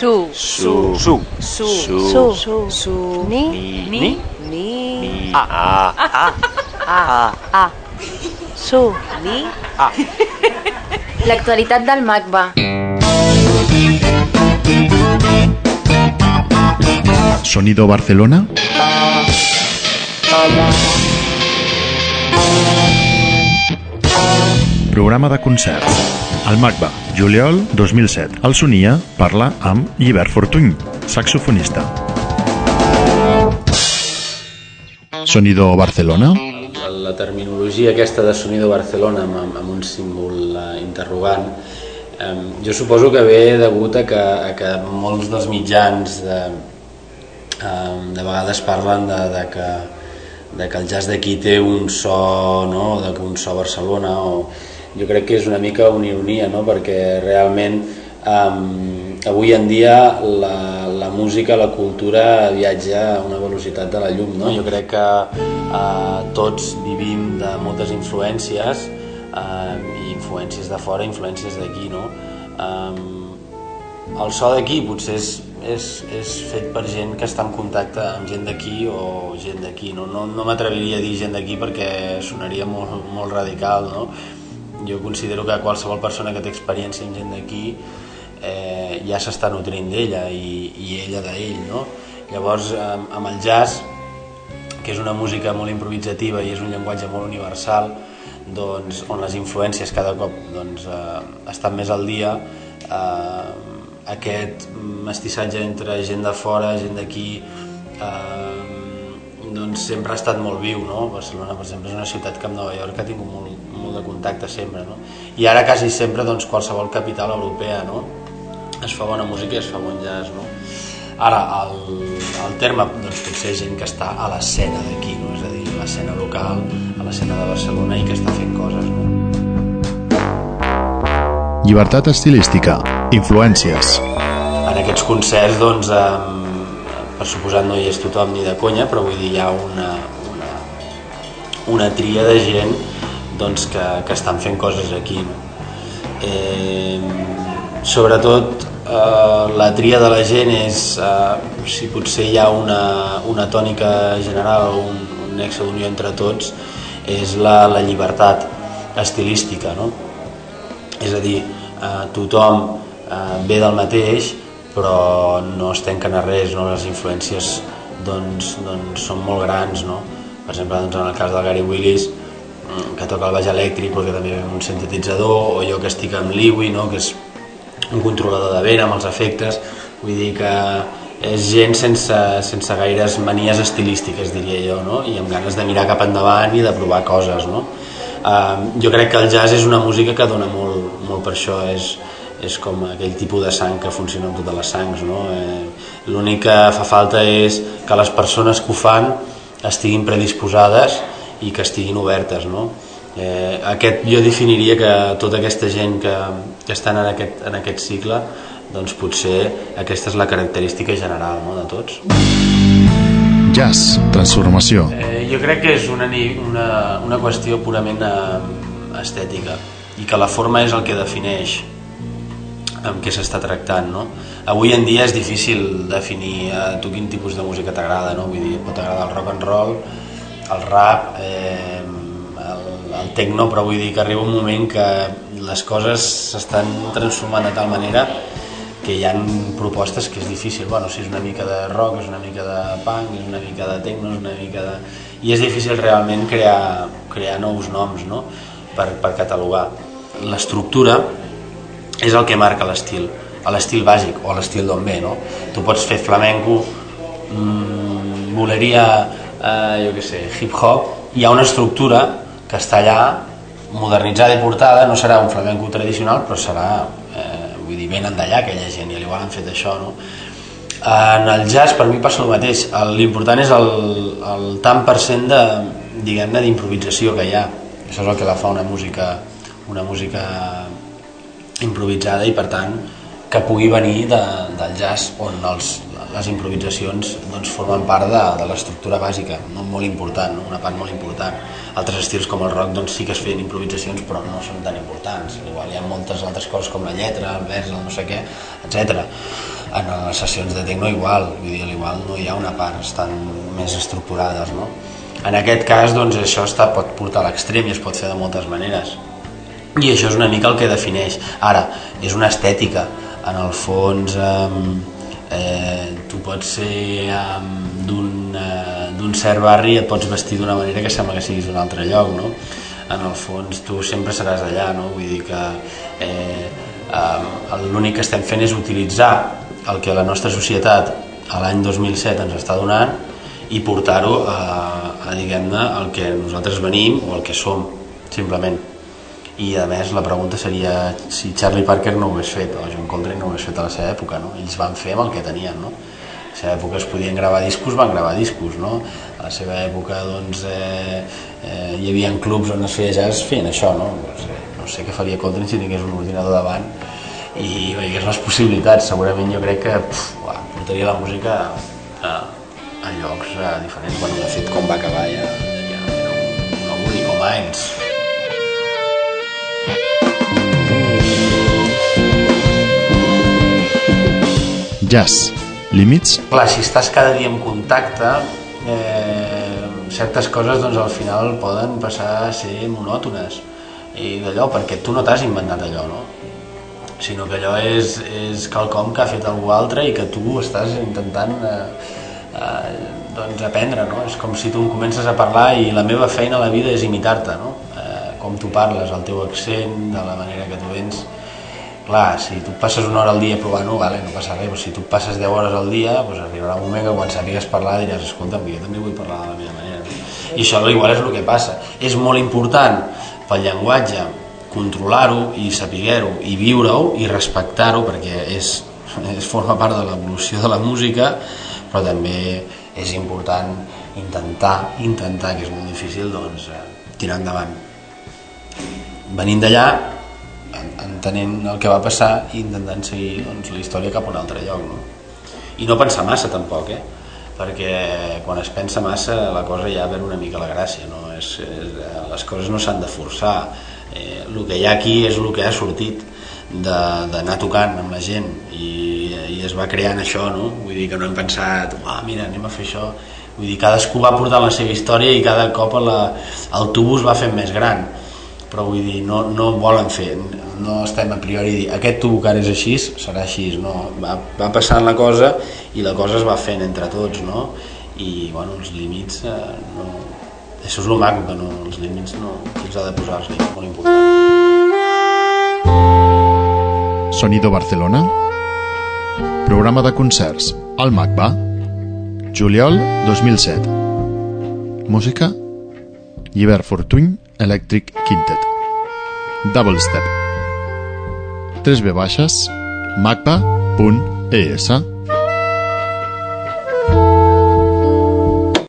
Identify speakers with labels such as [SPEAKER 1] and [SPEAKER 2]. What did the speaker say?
[SPEAKER 1] Su.
[SPEAKER 2] Su.
[SPEAKER 3] Su.
[SPEAKER 1] Su.
[SPEAKER 2] Su.
[SPEAKER 1] Su. Su. Ni.
[SPEAKER 3] Ni.
[SPEAKER 1] Ni. Ni.
[SPEAKER 3] Ni.
[SPEAKER 2] A.
[SPEAKER 3] A.
[SPEAKER 1] A. A. A. Su. Ni.
[SPEAKER 4] L'actualitat del MACBA.
[SPEAKER 5] Sonido Barcelona. Programa de concerts. El MACBA, juliol 2007. El Sonia parla amb Llibert Fortuny, saxofonista. Sonido Barcelona.
[SPEAKER 6] La terminologia aquesta de Sonido Barcelona amb, amb un símbol eh, interrogant eh, jo suposo que ve degut a que, a que molts dels mitjans de, eh, de vegades parlen de, de, que, de que el jazz d'aquí té un so, no? de que un so Barcelona o jo crec que és una mica una ironia no? perquè realment um, avui en dia la, la música, la cultura viatja a una velocitat de la llum. No? Jo crec que uh, tots vivim de moltes influències, uh, i influències de fora, influències d'aquí. No? Um, el so d'aquí potser és, és, és fet per gent que està en contacte amb gent d'aquí o gent d'aquí. No, no, no m'atreviria a dir gent d'aquí perquè sonaria molt, molt radical. No? Jo considero que qualsevol persona que té experiència amb gent d'aquí eh, ja s'està nutrint d'ella i, i ella d'ell, no? Llavors, amb, amb el jazz, que és una música molt improvisativa i és un llenguatge molt universal, doncs, on les influències cada cop doncs, eh, estan més al dia, eh, aquest mestissatge entre gent de fora, gent d'aquí, eh, doncs sempre ha estat molt viu, no? Barcelona, per exemple, és una ciutat que amb Nova York ha tingut molt, molt de contacte sempre, no? I ara quasi sempre, doncs, qualsevol capital europea, no? Es fa bona música i es fa bon jazz, no? Ara, el, el terme, doncs, potser gent que està a l'escena d'aquí, no? És a dir, a l'escena local, a l'escena de Barcelona i que està fent coses, no?
[SPEAKER 5] Llibertat estilística. Influències.
[SPEAKER 6] En aquests concerts, doncs, eh, per suposat no hi és tothom ni de conya, però vull dir, hi ha una, una, una tria de gent doncs, que, que estan fent coses aquí. No? Eh, sobretot, eh, la tria de la gent és, eh, si potser hi ha una, una tònica general o un, un nexe d'unió entre tots, és la, la llibertat estilística, no? És a dir, eh, tothom eh, ve del mateix, però no es tanquen a res, no? les influències doncs, doncs són molt grans. No? Per exemple, doncs, en el cas del Gary Willis, que toca el baix elèctric perquè també ve un sintetitzador, o jo que estic amb l'Iwi, no? que és un controlador de vent amb els efectes, vull dir que és gent sense, sense gaires manies estilístiques, diria jo, no? i amb ganes de mirar cap endavant i de provar coses. No? Uh, jo crec que el jazz és una música que dona molt, molt per això, és, és com aquell tipus de sang que funciona amb totes les sangs. No? Eh, L'únic que fa falta és que les persones que ho fan estiguin predisposades i que estiguin obertes. No? Eh, aquest, jo definiria que tota aquesta gent que, que estan en aquest, en aquest cicle doncs potser aquesta és la característica general no, de tots.
[SPEAKER 5] Jazz, transformació.
[SPEAKER 6] Eh, jo crec que és una, una, una qüestió purament eh, estètica i que la forma és el que defineix amb què s'està tractant, no? Avui en dia és difícil definir a tu quin tipus de música t'agrada, no? Vull dir, pot agradar el rock and roll, el rap, eh, el, el techno, però vull dir que arriba un moment que les coses s'estan transformant de tal manera que hi ha propostes que és difícil, bueno, si és una mica de rock, és una mica de punk, és una mica de techno, és una mica de... i és difícil realment crear, crear nous noms no? per, per catalogar. L'estructura és el que marca l'estil, l'estil bàsic o l'estil d'on ve, no? Tu pots fer flamenco, mmm, boleria, eh, jo què sé, hip-hop, hi ha una estructura que està allà, modernitzada i portada, no serà un flamenco tradicional, però serà, eh, vull dir, venen d'allà aquella gent, i l'igual han fet això, no? En el jazz per mi passa el mateix, l'important és el, el tant per cent de, diguem-ne, d'improvisació que hi ha. Això és el que la fa una música, una música improvisada i per tant que pugui venir de, del jazz on els, les improvisacions doncs, formen part de, de l'estructura bàsica, no? molt important, no? una part molt important. Altres estils com el rock doncs, sí que es feien improvisacions però no són tan importants. Igual hi ha moltes altres coses com la lletra, el vers, el no sé què, etc. En les sessions de techno igual, vull dir, igual no hi ha una part, estan més estructurades. No? En aquest cas doncs, això està, pot portar a l'extrem i es pot fer de moltes maneres. I això és una mica el que defineix. Ara, és una estètica, en el fons eh, eh, tu pots ser um, d'un cert barri et pots vestir d'una manera que sembla que siguis d'un altre lloc no? en el fons tu sempre seràs allà no? vull dir que eh, um, l'únic que estem fent és utilitzar el que la nostra societat a l'any 2007 ens està donant i portar-ho a, a diguem-ne el que nosaltres venim o el que som simplement i a més la pregunta seria si Charlie Parker no ho hagués fet o John Coltrane no ho hagués fet a la seva època no? ells van fer amb el que tenien no? a la seva època es podien gravar discos van gravar discos no? a la seva època doncs, eh, eh, hi havia clubs on es feia jazz feien això no? No, sé, no sé què faria Coltrane si tingués un ordinador davant i veiés les possibilitats segurament jo crec que pf, uah, portaria la música a, a llocs a eh, diferents bueno, de fet com va acabar ja, ja era un, un únic com Heinz
[SPEAKER 5] Jazz. Límits?
[SPEAKER 6] Clar, si estàs cada dia en contacte, eh, certes coses doncs, al final poden passar a ser monòtones i d'allò, perquè tu no t'has inventat allò, no? sinó que allò és, és quelcom que ha fet algú altre i que tu estàs intentant eh, eh, doncs aprendre, no? És com si tu comences a parlar i la meva feina a la vida és imitar-te, no? Eh, com tu parles, el teu accent, de la manera que tu vens clar, si tu passes una hora al dia provant-ho, vale, no passa res, però si tu passes 10 hores al dia, doncs arribarà un moment que quan sàpigues parlar diràs, escolta, jo també vull parlar de la meva manera. I això igual és el que passa. És molt important pel llenguatge controlar-ho i saber-ho i viure-ho i respectar-ho perquè és, és forma part de l'evolució de la música, però també és important intentar, intentar, que és molt difícil, doncs, eh, tirar endavant. Venint d'allà, entenent el que va passar i intentant seguir doncs, la història cap a un altre lloc no? i no pensar massa tampoc eh? perquè quan es pensa massa la cosa ja perd una mica la gràcia no? és, és, les coses no s'han de forçar eh, el que hi ha aquí és el que ha sortit d'anar tocant amb la gent i, i es va creant això no? vull dir que no hem pensat ah, mira anem a fer això vull dir cadascú va portar la seva història i cada cop la, el tubus va fent més gran però vull dir, no, no volen fer. No estem a priori. Dir aquest tubo que ara és així, serà així no, va, va passant la cosa i la cosa es va fent entre tots no? i bueno, els límits eh, no, això és el maco que no, els límits no, qui els ha de posar límits, molt important.
[SPEAKER 5] Sonido Barcelona? Programa de concerts. Al MACBA Juliol 2007 Música? Llibert Fortuny Electric Quintet. Double Step. 3 v baixes. Macba.es